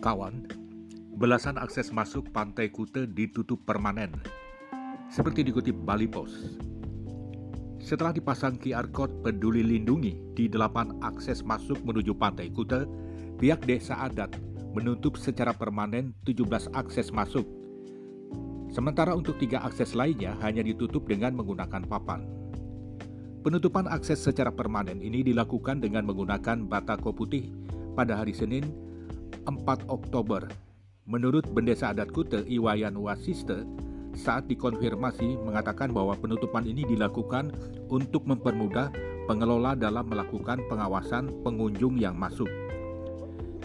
Kawan, belasan akses masuk Pantai Kute ditutup permanen. Seperti dikutip Bali Post. Setelah dipasang QR Code peduli lindungi di delapan akses masuk menuju Pantai Kute, pihak desa adat menutup secara permanen 17 akses masuk. Sementara untuk tiga akses lainnya hanya ditutup dengan menggunakan papan. Penutupan akses secara permanen ini dilakukan dengan menggunakan batako putih pada hari Senin 4 Oktober. Menurut Bendesa Adat Kute Iwayan Wasiste, saat dikonfirmasi mengatakan bahwa penutupan ini dilakukan untuk mempermudah pengelola dalam melakukan pengawasan pengunjung yang masuk.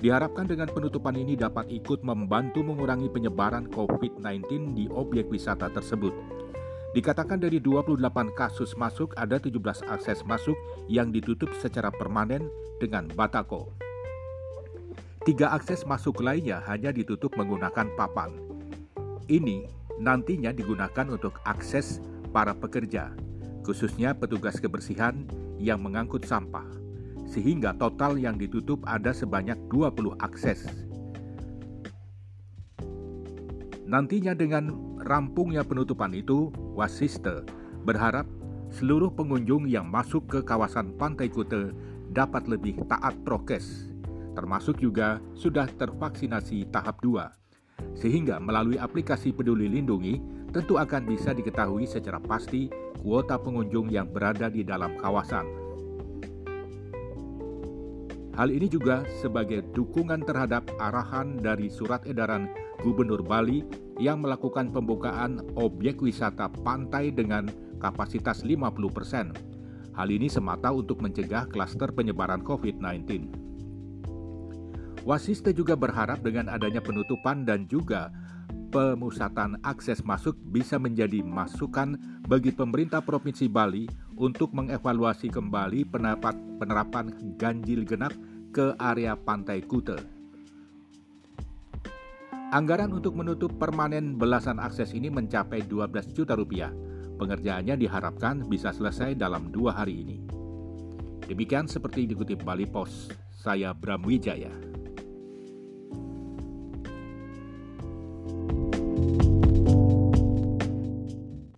Diharapkan dengan penutupan ini dapat ikut membantu mengurangi penyebaran COVID-19 di objek wisata tersebut. Dikatakan dari 28 kasus masuk ada 17 akses masuk yang ditutup secara permanen dengan batako. Tiga akses masuk lainnya hanya ditutup menggunakan papan. Ini nantinya digunakan untuk akses para pekerja, khususnya petugas kebersihan yang mengangkut sampah, sehingga total yang ditutup ada sebanyak 20 akses. Nantinya dengan rampungnya penutupan itu, Wasiste berharap seluruh pengunjung yang masuk ke kawasan Pantai Kute dapat lebih taat prokes termasuk juga sudah tervaksinasi tahap 2. Sehingga melalui aplikasi Peduli Lindungi tentu akan bisa diketahui secara pasti kuota pengunjung yang berada di dalam kawasan. Hal ini juga sebagai dukungan terhadap arahan dari surat edaran Gubernur Bali yang melakukan pembukaan objek wisata pantai dengan kapasitas 50%. Hal ini semata untuk mencegah klaster penyebaran COVID-19. Wasiste juga berharap dengan adanya penutupan dan juga pemusatan akses masuk bisa menjadi masukan bagi pemerintah Provinsi Bali untuk mengevaluasi kembali penerapan, penerapan ganjil genap ke area pantai Kute. Anggaran untuk menutup permanen belasan akses ini mencapai 12 juta rupiah. Pengerjaannya diharapkan bisa selesai dalam dua hari ini. Demikian seperti dikutip Bali Post, saya Bram Wijaya.